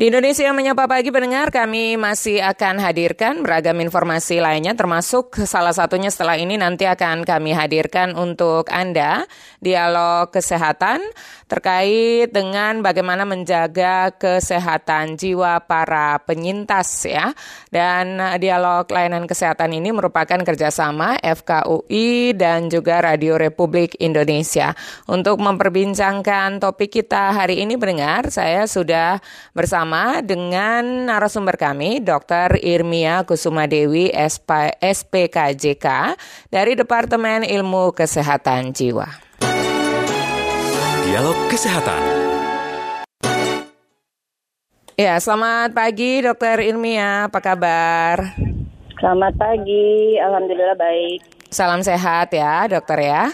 Di Indonesia Menyapa Pagi pendengar, kami masih akan hadirkan beragam informasi lainnya termasuk salah satunya setelah ini nanti akan kami hadirkan untuk Anda dialog kesehatan terkait dengan bagaimana menjaga kesehatan jiwa para penyintas ya. Dan dialog layanan kesehatan ini merupakan kerjasama FKUI dan juga Radio Republik Indonesia. Untuk memperbincangkan topik kita hari ini pendengar, saya sudah bersama bersama dengan narasumber kami, Dr. Irmia Kusuma Dewi, SPKJK dari Departemen Ilmu Kesehatan Jiwa. Dialog Kesehatan. Ya, selamat pagi Dr. Irmia, apa kabar? Selamat pagi, Alhamdulillah baik. Salam sehat ya, dokter ya.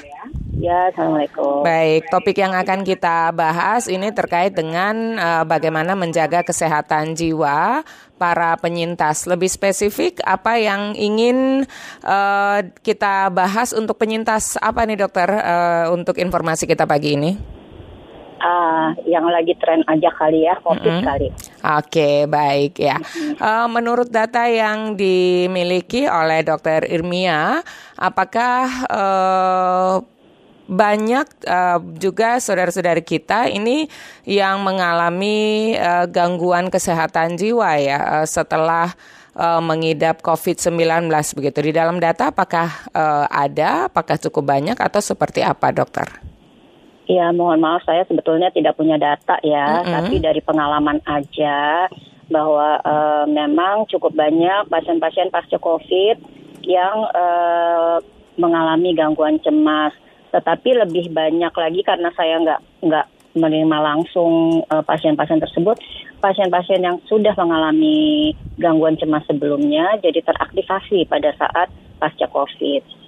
Ya, Assalamualaikum. Baik, topik yang akan kita bahas ini terkait dengan uh, bagaimana menjaga kesehatan jiwa para penyintas. Lebih spesifik, apa yang ingin uh, kita bahas untuk penyintas apa nih dokter uh, untuk informasi kita pagi ini? Uh, yang lagi tren aja kali ya, COVID mm -hmm. kali. Oke, okay, baik ya. Uh, menurut data yang dimiliki oleh Dokter Irmia, apakah uh, banyak uh, juga saudara-saudara kita ini yang mengalami uh, gangguan kesehatan jiwa ya uh, setelah uh, mengidap COVID-19 begitu. Di dalam data apakah uh, ada, apakah cukup banyak atau seperti apa, dokter? Ya, mohon maaf saya sebetulnya tidak punya data ya, mm -hmm. tapi dari pengalaman aja bahwa uh, memang cukup banyak pasien-pasien pasca COVID yang uh, mengalami gangguan cemas tetapi lebih banyak lagi karena saya nggak nggak menerima langsung uh, pasien-pasien tersebut, pasien-pasien yang sudah mengalami gangguan cemas sebelumnya jadi teraktivasi pada saat pasca COVID.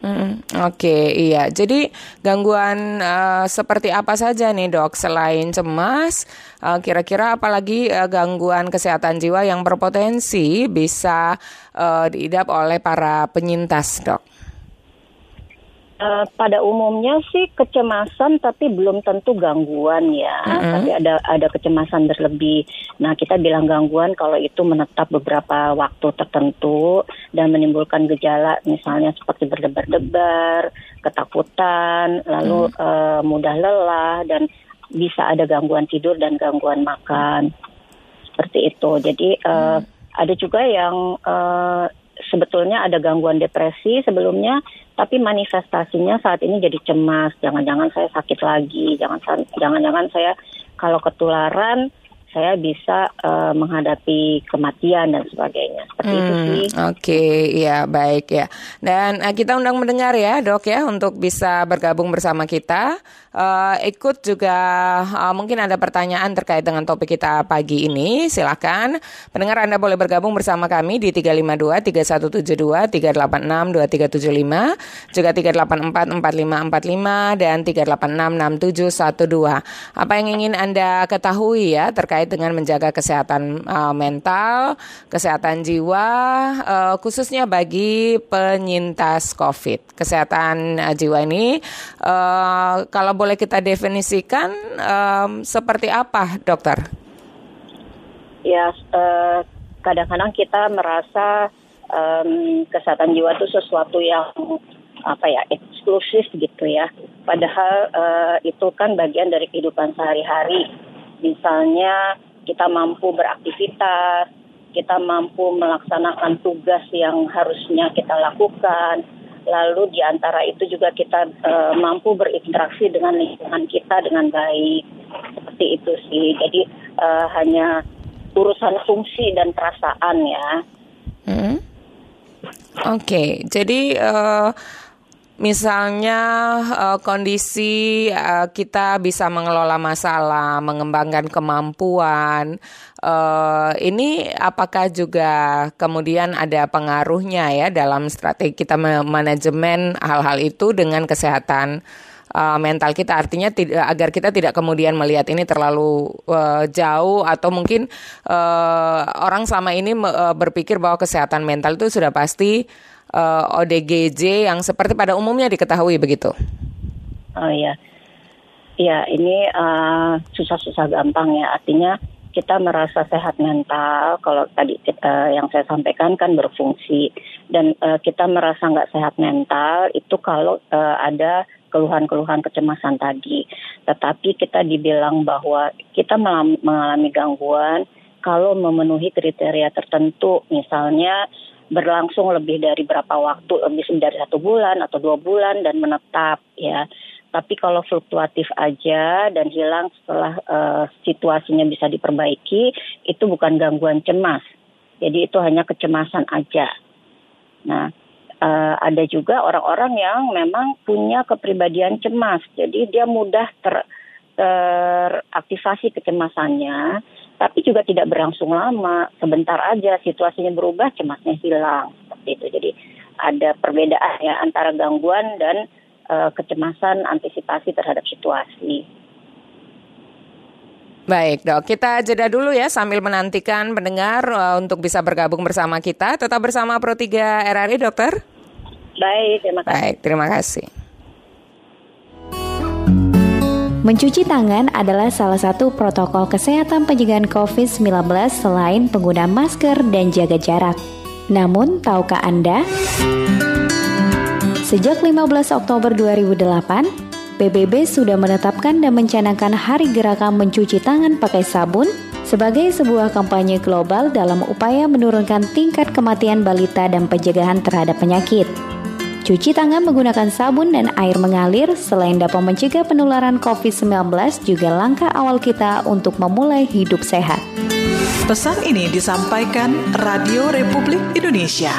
Hmm, Oke, okay, iya. Jadi gangguan uh, seperti apa saja nih dok? Selain cemas, uh, kira-kira apalagi uh, gangguan kesehatan jiwa yang berpotensi bisa uh, diidap oleh para penyintas dok? Uh, pada umumnya sih kecemasan tapi belum tentu gangguan ya. Mm-hmm. Tapi ada ada kecemasan berlebih. Nah, kita bilang gangguan kalau itu menetap beberapa waktu tertentu dan menimbulkan gejala misalnya seperti berdebar-debar, ketakutan, lalu mm. uh, mudah lelah dan bisa ada gangguan tidur dan gangguan makan. Seperti itu. Jadi uh, mm. ada juga yang uh, sebetulnya ada gangguan depresi sebelumnya, tapi manifestasinya saat ini jadi cemas. Jangan-jangan saya sakit lagi, jangan jangan-jangan saya kalau ketularan saya bisa uh, menghadapi kematian dan sebagainya. Seperti hmm, itu sih. Oke, okay, ya baik ya. Dan uh, kita undang mendengar ya, Dok ya, untuk bisa bergabung bersama kita. Uh, ikut juga uh, mungkin ada pertanyaan terkait dengan topik kita pagi ini. Silakan pendengar Anda boleh bergabung bersama kami di 352 3172 386 2375 juga 384 4545 dan 386 6712. Apa yang ingin Anda ketahui ya terkait terkait dengan menjaga kesehatan uh, mental, kesehatan jiwa, uh, khususnya bagi penyintas COVID. Kesehatan uh, jiwa ini, uh, kalau boleh kita definisikan, um, seperti apa, dokter? Ya, uh, kadang-kadang kita merasa um, kesehatan jiwa itu sesuatu yang apa ya eksklusif gitu ya. Padahal uh, itu kan bagian dari kehidupan sehari-hari Misalnya kita mampu beraktivitas, kita mampu melaksanakan tugas yang harusnya kita lakukan. Lalu di antara itu juga kita uh, mampu berinteraksi dengan lingkungan kita dengan baik. Seperti itu sih. Jadi uh, hanya urusan fungsi dan perasaan ya. Hmm. Oke, okay. jadi uh, misalnya uh, kondisi uh, kita bisa mengelola masalah, mengembangkan kemampuan, uh, ini apakah juga kemudian ada pengaruhnya ya dalam strategi kita manajemen hal-hal itu dengan kesehatan mental kita? Artinya agar kita tidak kemudian melihat ini terlalu uh, jauh atau mungkin orang selama ini berpikir bahwa kesehatan mental itu sudah pasti uh, eh, ODGJ yang seperti pada umumnya diketahui begitu? Oh iya, ya ini uh, susah-susah gampang ya. Artinya kita merasa sehat mental kalau tadi uh, yang saya sampaikan kan berfungsi dan uh, kita merasa nggak sehat mental itu kalau uh, ada keluhan-keluhan kecemasan tadi. Tetapi kita dibilang bahwa kita mengalami gangguan kalau memenuhi kriteria tertentu, misalnya berlangsung lebih dari berapa waktu, lebih dari satu bulan atau dua bulan dan menetap ya. Tapi kalau fluktuatif aja dan hilang setelah uh, situasinya bisa diperbaiki, itu bukan gangguan cemas. Jadi itu hanya kecemasan aja. Nah, uh, ada juga orang-orang yang memang punya kepribadian cemas. Jadi dia mudah ter teraktivasi kecemasannya, tapi juga tidak berlangsung lama. Sebentar aja situasinya berubah, cemasnya hilang. Seperti itu. Jadi ada perbedaan ya antara gangguan dan uh, kecemasan antisipasi terhadap situasi. Baik dok, kita jeda dulu ya sambil menantikan pendengar uh, untuk bisa bergabung bersama kita. Tetap bersama Pro 3 RRI dokter. Baik, terima kasih. Baik, terima kasih. Mencuci tangan adalah salah satu protokol kesehatan pencegahan COVID-19 selain penggunaan masker dan jaga jarak. Namun, tahukah Anda? Sejak 15 Oktober 2008, PBB sudah menetapkan dan mencanangkan Hari Gerakan Mencuci Tangan Pakai Sabun sebagai sebuah kampanye global dalam upaya menurunkan tingkat kematian balita dan pencegahan terhadap penyakit. Cuci tangan menggunakan sabun dan air mengalir selain dapat mencegah penularan COVID-19 juga langkah awal kita untuk memulai hidup sehat. Pesan ini disampaikan Radio Republik Indonesia.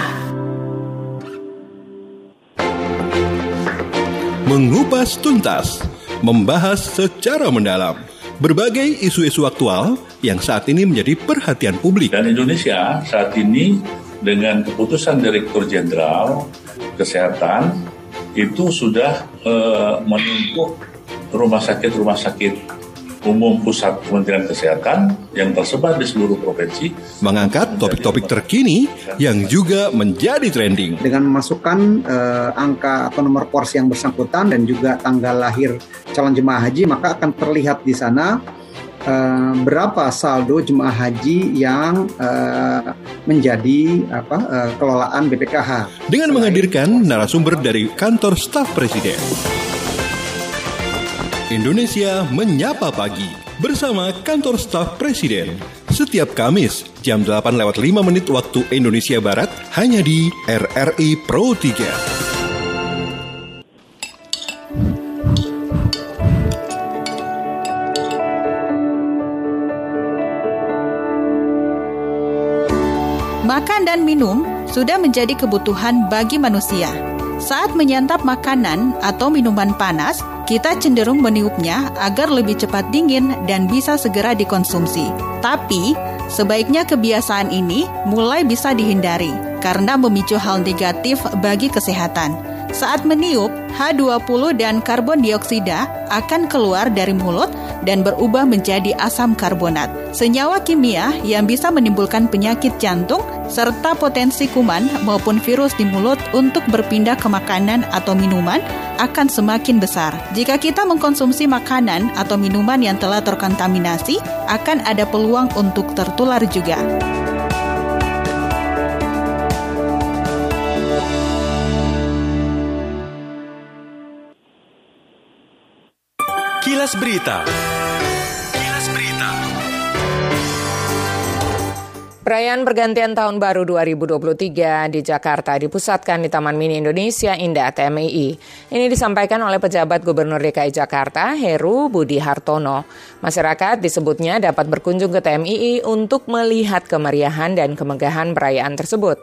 mengupas tuntas, membahas secara mendalam berbagai isu-isu aktual yang saat ini menjadi perhatian publik. Dan Indonesia saat ini dengan keputusan Direktur Jenderal Kesehatan itu sudah uh, menumpuk rumah sakit-rumah sakit Umum Pusat Kementerian Kesehatan yang tersebar di seluruh provinsi. Mengangkat topik-topik terkini yang juga menjadi trending. Dengan memasukkan uh, angka atau nomor porsi yang bersangkutan dan juga tanggal lahir calon jemaah haji, maka akan terlihat di sana uh, berapa saldo jemaah haji yang uh, menjadi apa uh, kelolaan BPKH. Dengan menghadirkan narasumber dari kantor staf presiden. Indonesia Menyapa Pagi bersama kantor staf presiden. Setiap Kamis jam 8 lewat 5 menit waktu Indonesia Barat hanya di RRI Pro 3. Sudah menjadi kebutuhan bagi manusia. Saat menyantap makanan atau minuman panas, kita cenderung meniupnya agar lebih cepat dingin dan bisa segera dikonsumsi. Tapi, sebaiknya kebiasaan ini mulai bisa dihindari karena memicu hal negatif bagi kesehatan. Saat meniup, H20 dan karbon dioksida akan keluar dari mulut dan berubah menjadi asam karbonat. Senyawa kimia yang bisa menimbulkan penyakit jantung serta potensi kuman maupun virus di mulut untuk berpindah ke makanan atau minuman akan semakin besar. Jika kita mengkonsumsi makanan atau minuman yang telah terkontaminasi, akan ada peluang untuk tertular juga. Kilas Berita. Kilas Berita. Perayaan pergantian tahun baru 2023 di Jakarta dipusatkan di Taman Mini Indonesia Indah TMII. Ini disampaikan oleh pejabat Gubernur DKI Jakarta, Heru Budi Hartono. Masyarakat disebutnya dapat berkunjung ke TMII untuk melihat kemeriahan dan kemegahan perayaan tersebut.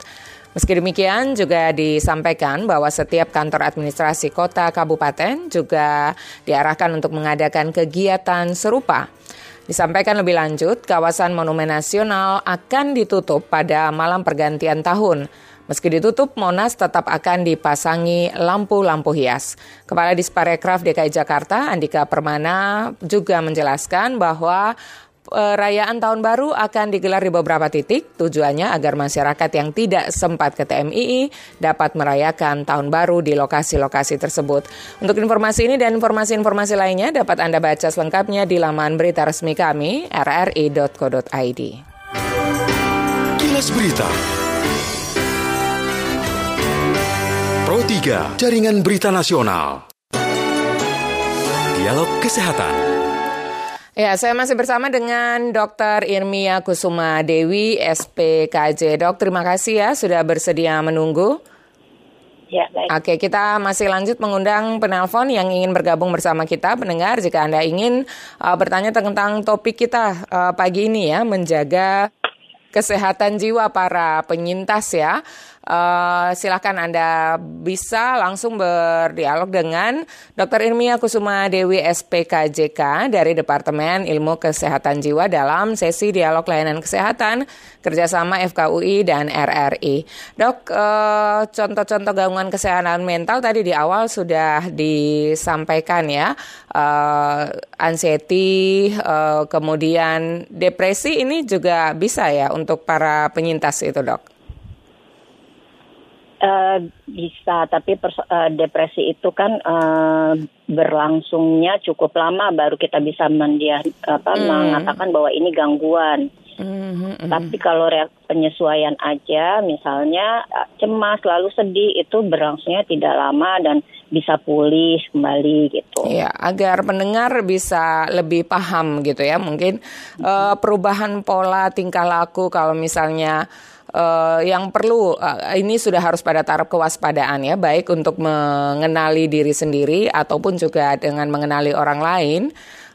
Meski demikian juga disampaikan bahwa setiap kantor administrasi kota kabupaten juga diarahkan untuk mengadakan kegiatan serupa. Disampaikan lebih lanjut, kawasan Monumen Nasional akan ditutup pada malam pergantian tahun. Meski ditutup, Monas tetap akan dipasangi lampu-lampu hias. Kepala Disparekraf DKI Jakarta, Andika Permana, juga menjelaskan bahwa Perayaan Tahun Baru akan digelar di beberapa titik, tujuannya agar masyarakat yang tidak sempat ke TMII dapat merayakan Tahun Baru di lokasi-lokasi tersebut. Untuk informasi ini dan informasi-informasi lainnya dapat Anda baca selengkapnya di laman berita resmi kami, rri.co.id. Kilas Berita Pro 3, Jaringan Berita Nasional Dialog Kesehatan Ya, saya masih bersama dengan Dr. Irmia Kusuma Dewi, SPKJ. Dok, terima kasih ya sudah bersedia menunggu. Ya, baik. Oke, kita masih lanjut mengundang penelpon yang ingin bergabung bersama kita. Pendengar, jika Anda ingin uh, bertanya tentang topik kita uh, pagi ini ya, menjaga kesehatan jiwa para penyintas ya. Uh, silakan Anda bisa langsung berdialog dengan Dr. Irmia Kusuma Dewi SPKJK dari Departemen Ilmu Kesehatan Jiwa dalam sesi dialog layanan kesehatan kerjasama FKUI dan RRI. Dok, uh, contoh-contoh gangguan kesehatan mental tadi di awal sudah disampaikan ya, uh, anxiety, uh, kemudian depresi ini juga bisa ya untuk para penyintas itu dok. Uh, bisa, tapi pers- uh, depresi itu kan uh, berlangsungnya cukup lama baru kita bisa mendia apa mm. mengatakan bahwa ini gangguan. Mm-hmm. Tapi kalau penyesuaian aja, misalnya cemas, lalu sedih itu berlangsungnya tidak lama dan bisa pulih kembali gitu. Ya, agar pendengar bisa lebih paham gitu ya, mungkin mm-hmm. uh, perubahan pola tingkah laku kalau misalnya uh, yang perlu uh, ini sudah harus pada taraf kewaspadaan ya, baik untuk mengenali diri sendiri ataupun juga dengan mengenali orang lain.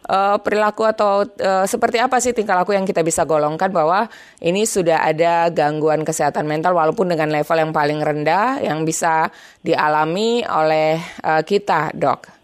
Uh, perilaku atau uh, seperti apa sih tingkah laku yang kita bisa golongkan bahwa ini sudah ada gangguan kesehatan mental walaupun dengan level yang paling rendah yang bisa dialami oleh uh, kita, Dok.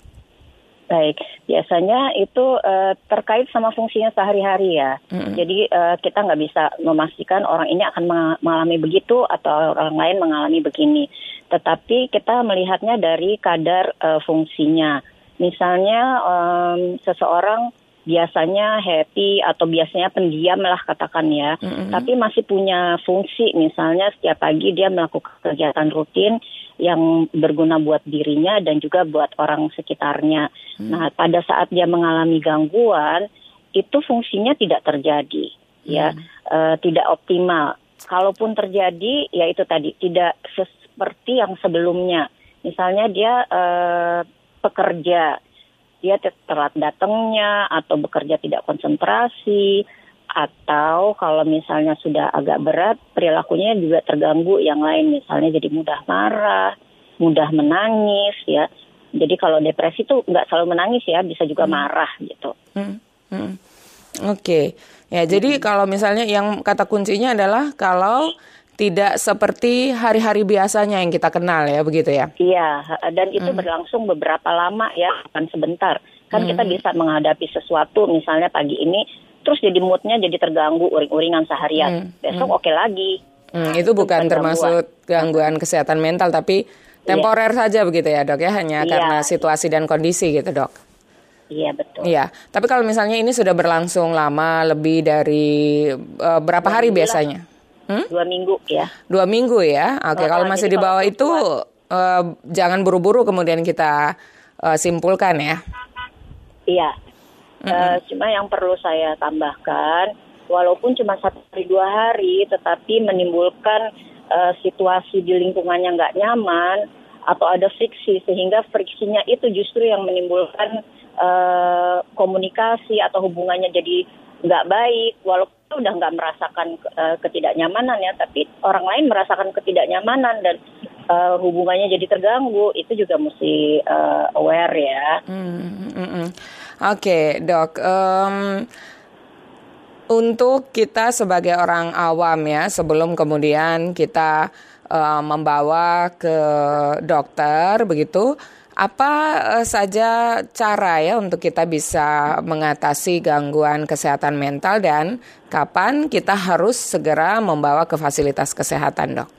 Baik, biasanya itu uh, terkait sama fungsinya sehari-hari ya. Mm-hmm. Jadi uh, kita nggak bisa memastikan orang ini akan mengalami begitu atau orang lain mengalami begini. Tetapi kita melihatnya dari kadar uh, fungsinya. Misalnya um, seseorang biasanya happy atau biasanya pendiam lah katakan ya, mm-hmm. tapi masih punya fungsi. Misalnya setiap pagi dia melakukan kegiatan rutin yang berguna buat dirinya dan juga buat orang sekitarnya. Hmm. Nah, pada saat dia mengalami gangguan, itu fungsinya tidak terjadi, ya, hmm. uh, tidak optimal. Kalaupun terjadi, ya itu tadi tidak seperti yang sebelumnya. Misalnya dia uh, pekerja, dia telat datangnya atau bekerja tidak konsentrasi atau kalau misalnya sudah agak berat perilakunya juga terganggu yang lain misalnya jadi mudah marah mudah menangis ya jadi kalau depresi tuh nggak selalu menangis ya bisa juga hmm. marah gitu hmm. Hmm. oke okay. ya jadi hmm. kalau misalnya yang kata kuncinya adalah kalau tidak seperti hari-hari biasanya yang kita kenal ya begitu ya iya dan itu hmm. berlangsung beberapa lama ya bukan sebentar kan hmm. kita bisa menghadapi sesuatu misalnya pagi ini terus jadi moodnya jadi terganggu uring-uringan seharian. Hmm. Besok hmm. oke okay lagi. Hmm, itu, bukan termasuk gangguan. kesehatan mental tapi temporer iya. saja begitu ya dok ya hanya iya. karena situasi dan kondisi gitu dok. Iya betul. Iya, tapi kalau misalnya ini sudah berlangsung lama lebih dari uh, berapa hari biasanya? Hmm? Dua minggu ya. Dua minggu ya. Oke, oh, kalau masih di bawah itu uh, jangan buru-buru kemudian kita uh, simpulkan ya. Iya, Mm-hmm. Uh, cuma yang perlu saya tambahkan, walaupun cuma satu hari dua hari, tetapi menimbulkan uh, situasi di lingkungannya nggak nyaman atau ada friksi, sehingga friksinya itu justru yang menimbulkan uh, komunikasi atau hubungannya jadi nggak baik, walaupun udah nggak merasakan uh, ketidaknyamanan ya, tapi orang lain merasakan ketidaknyamanan dan uh, hubungannya jadi terganggu, itu juga mesti uh, aware ya. Mm-hmm. Oke, dok. Um, untuk kita sebagai orang awam ya, sebelum kemudian kita uh, membawa ke dokter, begitu, apa uh, saja cara ya untuk kita bisa mengatasi gangguan kesehatan mental dan kapan kita harus segera membawa ke fasilitas kesehatan, dok?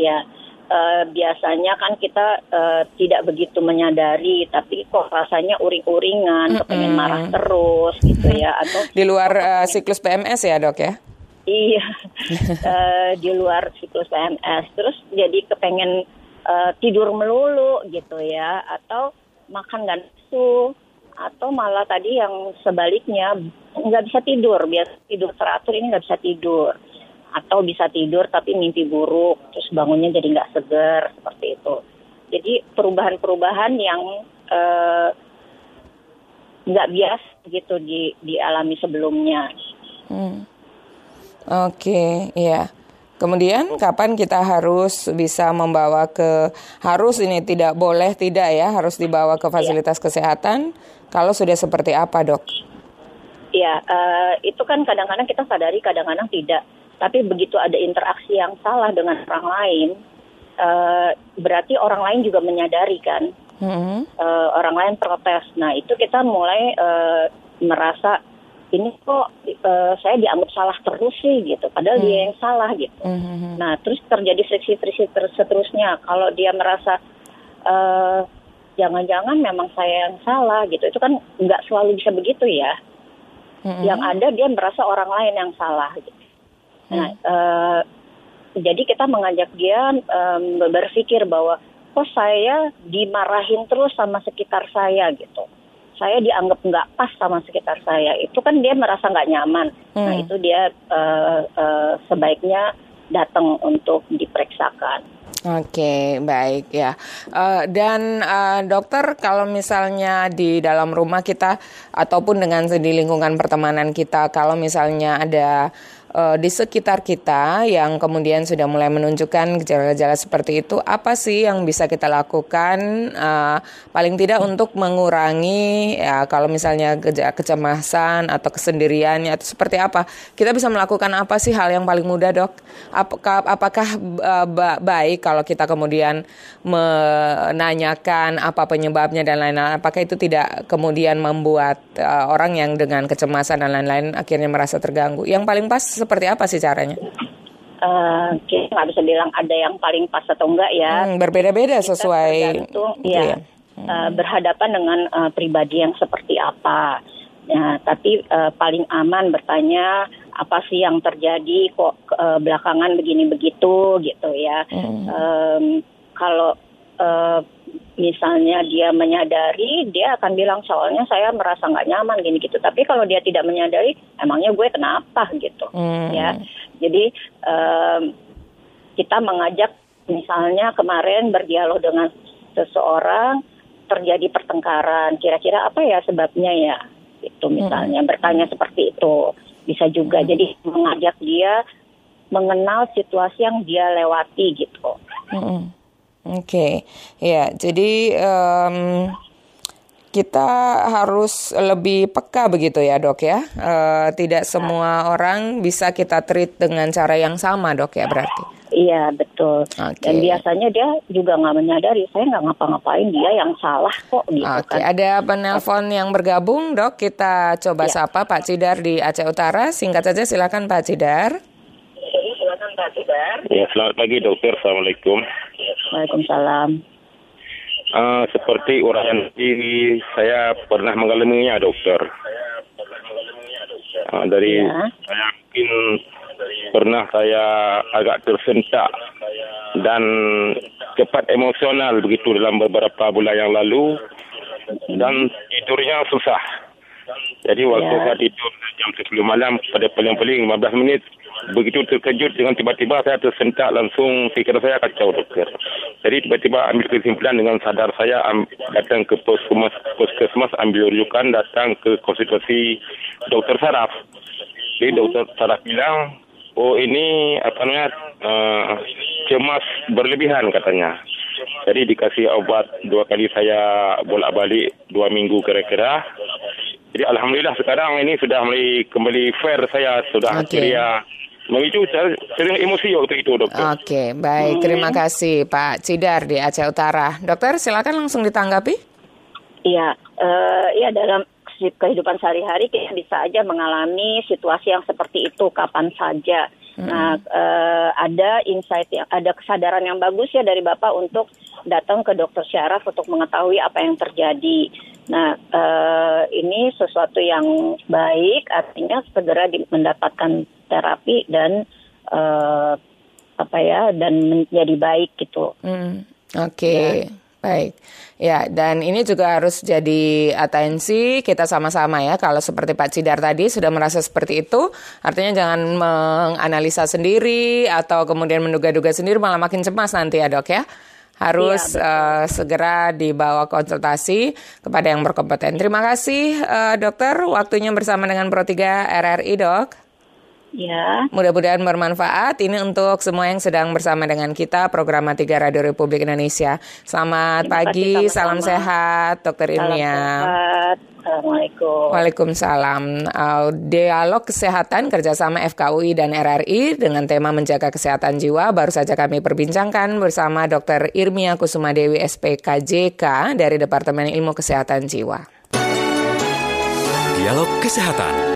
Ya, uh, biasanya kan kita uh, tidak begitu menyadari, tapi kok rasanya uring-uringan, mm -hmm. kepengen marah terus gitu ya, atau di luar uh, siklus PMS ya dok ya? Iya, uh, di luar siklus PMS, terus jadi kepengen uh, tidur melulu gitu ya, atau makan dan nafsu, atau malah tadi yang sebaliknya nggak bisa tidur, biasa tidur teratur ini nggak bisa tidur. Atau bisa tidur tapi mimpi buruk terus bangunnya jadi nggak segar seperti itu. Jadi perubahan-perubahan yang eh, nggak uh, biasa gitu di dialami sebelumnya. Hmm. oke okay, ya Kemudian kapan kita harus bisa membawa ke harus ini tidak boleh tidak ya harus dibawa ke fasilitas ya. kesehatan kalau sudah seperti apa dok? Ya uh, itu kan kadang-kadang kita sadari kadang-kadang tidak tapi begitu ada interaksi yang salah dengan orang lain, uh, berarti orang lain juga menyadari kan, mm-hmm. uh, orang lain protes. Nah itu kita mulai uh, merasa ini kok uh, saya dianggap salah terus sih gitu, padahal mm-hmm. dia yang salah gitu. Mm-hmm. Nah terus terjadi friksi-friksi seterusnya. Kalau dia merasa uh, jangan-jangan memang saya yang salah gitu, itu kan nggak selalu bisa begitu ya. Mm-hmm. Yang ada dia merasa orang lain yang salah gitu. Nah, uh, jadi kita mengajak dia um, berpikir bahwa kok saya dimarahin terus sama sekitar saya gitu. Saya dianggap nggak pas sama sekitar saya. Itu kan dia merasa nggak nyaman. Nah, hmm. Nah itu dia uh, uh, sebaiknya datang untuk diperiksakan. Oke, baik ya. Uh, dan uh, dokter, kalau misalnya di dalam rumah kita ataupun dengan di lingkungan pertemanan kita, kalau misalnya ada uh, di sekitar kita yang kemudian sudah mulai menunjukkan gejala-gejala seperti itu, apa sih yang bisa kita lakukan uh, paling tidak untuk mengurangi ya kalau misalnya kecemasan atau kesendiriannya atau seperti apa? Kita bisa melakukan apa sih hal yang paling mudah, Dok? Apakah apakah uh, baik kalau kita kemudian menanyakan apa penyebabnya dan lain-lain? Apakah itu tidak kemudian membuat uh, orang yang dengan kecemasan dan lain-lain akhirnya merasa terganggu? Yang paling pas seperti apa sih caranya? Uh, kita nggak bisa bilang ada yang paling pas atau enggak ya. Hmm, berbeda-beda sesuai. Tergantung, ya, ya. Uh, berhadapan dengan uh, pribadi yang seperti apa. Ya, tapi uh, paling aman bertanya apa sih yang terjadi kok uh, belakangan begini begitu gitu ya. Hmm. Um, kalau uh, misalnya dia menyadari, dia akan bilang soalnya saya merasa nggak nyaman gini gitu. Tapi kalau dia tidak menyadari, emangnya gue kenapa gitu, hmm. ya. Jadi um, kita mengajak misalnya kemarin berdialog dengan seseorang terjadi pertengkaran, kira-kira apa ya sebabnya ya? Itu misalnya hmm. bertanya seperti itu bisa juga. Hmm. Jadi mengajak dia mengenal situasi yang dia lewati gitu. Hmm. Oke, okay. ya. Jadi um, kita harus lebih peka begitu ya dok ya. Uh, tidak semua orang bisa kita treat dengan cara yang sama dok ya berarti. Iya betul. Okay. Dan biasanya dia juga nggak menyadari saya nggak ngapa-ngapain dia yang salah kok gitu okay. kan. Ada penelpon yang bergabung dok. Kita coba ya. sapa Pak Cidar di Aceh Utara. Singkat saja silakan Pak Cidar. Ya, selamat pagi dokter. Assalamualaikum. Waalaikumsalam. Uh, seperti uraian diri saya pernah mengalaminya dokter. Uh, dari ya. saya mungkin pernah saya agak tersentak dan cepat emosional begitu dalam beberapa bulan yang lalu dan tidurnya susah. Jadi waktu ya. saya tidur jam 10 malam pada paling-paling 15 minit begitu terkejut dengan tiba-tiba saya tersentak langsung fikiran saya kacau dokter. Jadi tiba-tiba ambil kesimpulan dengan sadar saya am, datang ke puskesmas, puskesmas ambil rujukan datang ke konsultasi dokter saraf. Jadi dokter saraf bilang, oh ini apa namanya uh, cemas berlebihan katanya. Jadi dikasih obat dua kali saya bolak-balik dua minggu kira-kira. Jadi alhamdulillah sekarang ini sudah mulai kembali fair saya sudah okay. akhirnya Memicu sering emosi waktu itu dokter. Oke, baik. Terima kasih Pak Cidar di Aceh Utara. Dokter, silakan langsung ditanggapi. Iya, uh, ya dalam kehidupan sehari-hari kita bisa aja mengalami situasi yang seperti itu kapan saja. Hmm. Nah, uh, ada insight, yang, ada kesadaran yang bagus ya dari Bapak untuk datang ke dokter syaraf untuk mengetahui apa yang terjadi. Nah, uh, ini sesuatu yang baik, artinya segera mendapatkan terapi dan uh, apa ya, dan menjadi baik gitu. Hmm. Oke. Okay. Ya. Baik, ya dan ini juga harus jadi atensi kita sama-sama ya. Kalau seperti Pak Cidar tadi sudah merasa seperti itu, artinya jangan menganalisa sendiri atau kemudian menduga-duga sendiri malah makin cemas nanti ya dok ya. Harus ya, uh, segera dibawa konsultasi kepada yang berkompeten. Terima kasih uh, dokter, waktunya bersama dengan Pro 3 RRI dok. Ya. Mudah-mudahan bermanfaat. Ini untuk semua yang sedang bersama dengan kita program Tiga Radio Republik Indonesia. Selamat Terima pagi, sama-sama. salam sehat, Dokter Ilmia. Assalamualaikum. Waalaikumsalam. Uh, dialog kesehatan kerjasama FKUI dan RRI dengan tema menjaga kesehatan jiwa baru saja kami perbincangkan bersama Dr. Irmia Kusuma Dewi SPKJK dari Departemen Ilmu Kesehatan Jiwa. Dialog Kesehatan.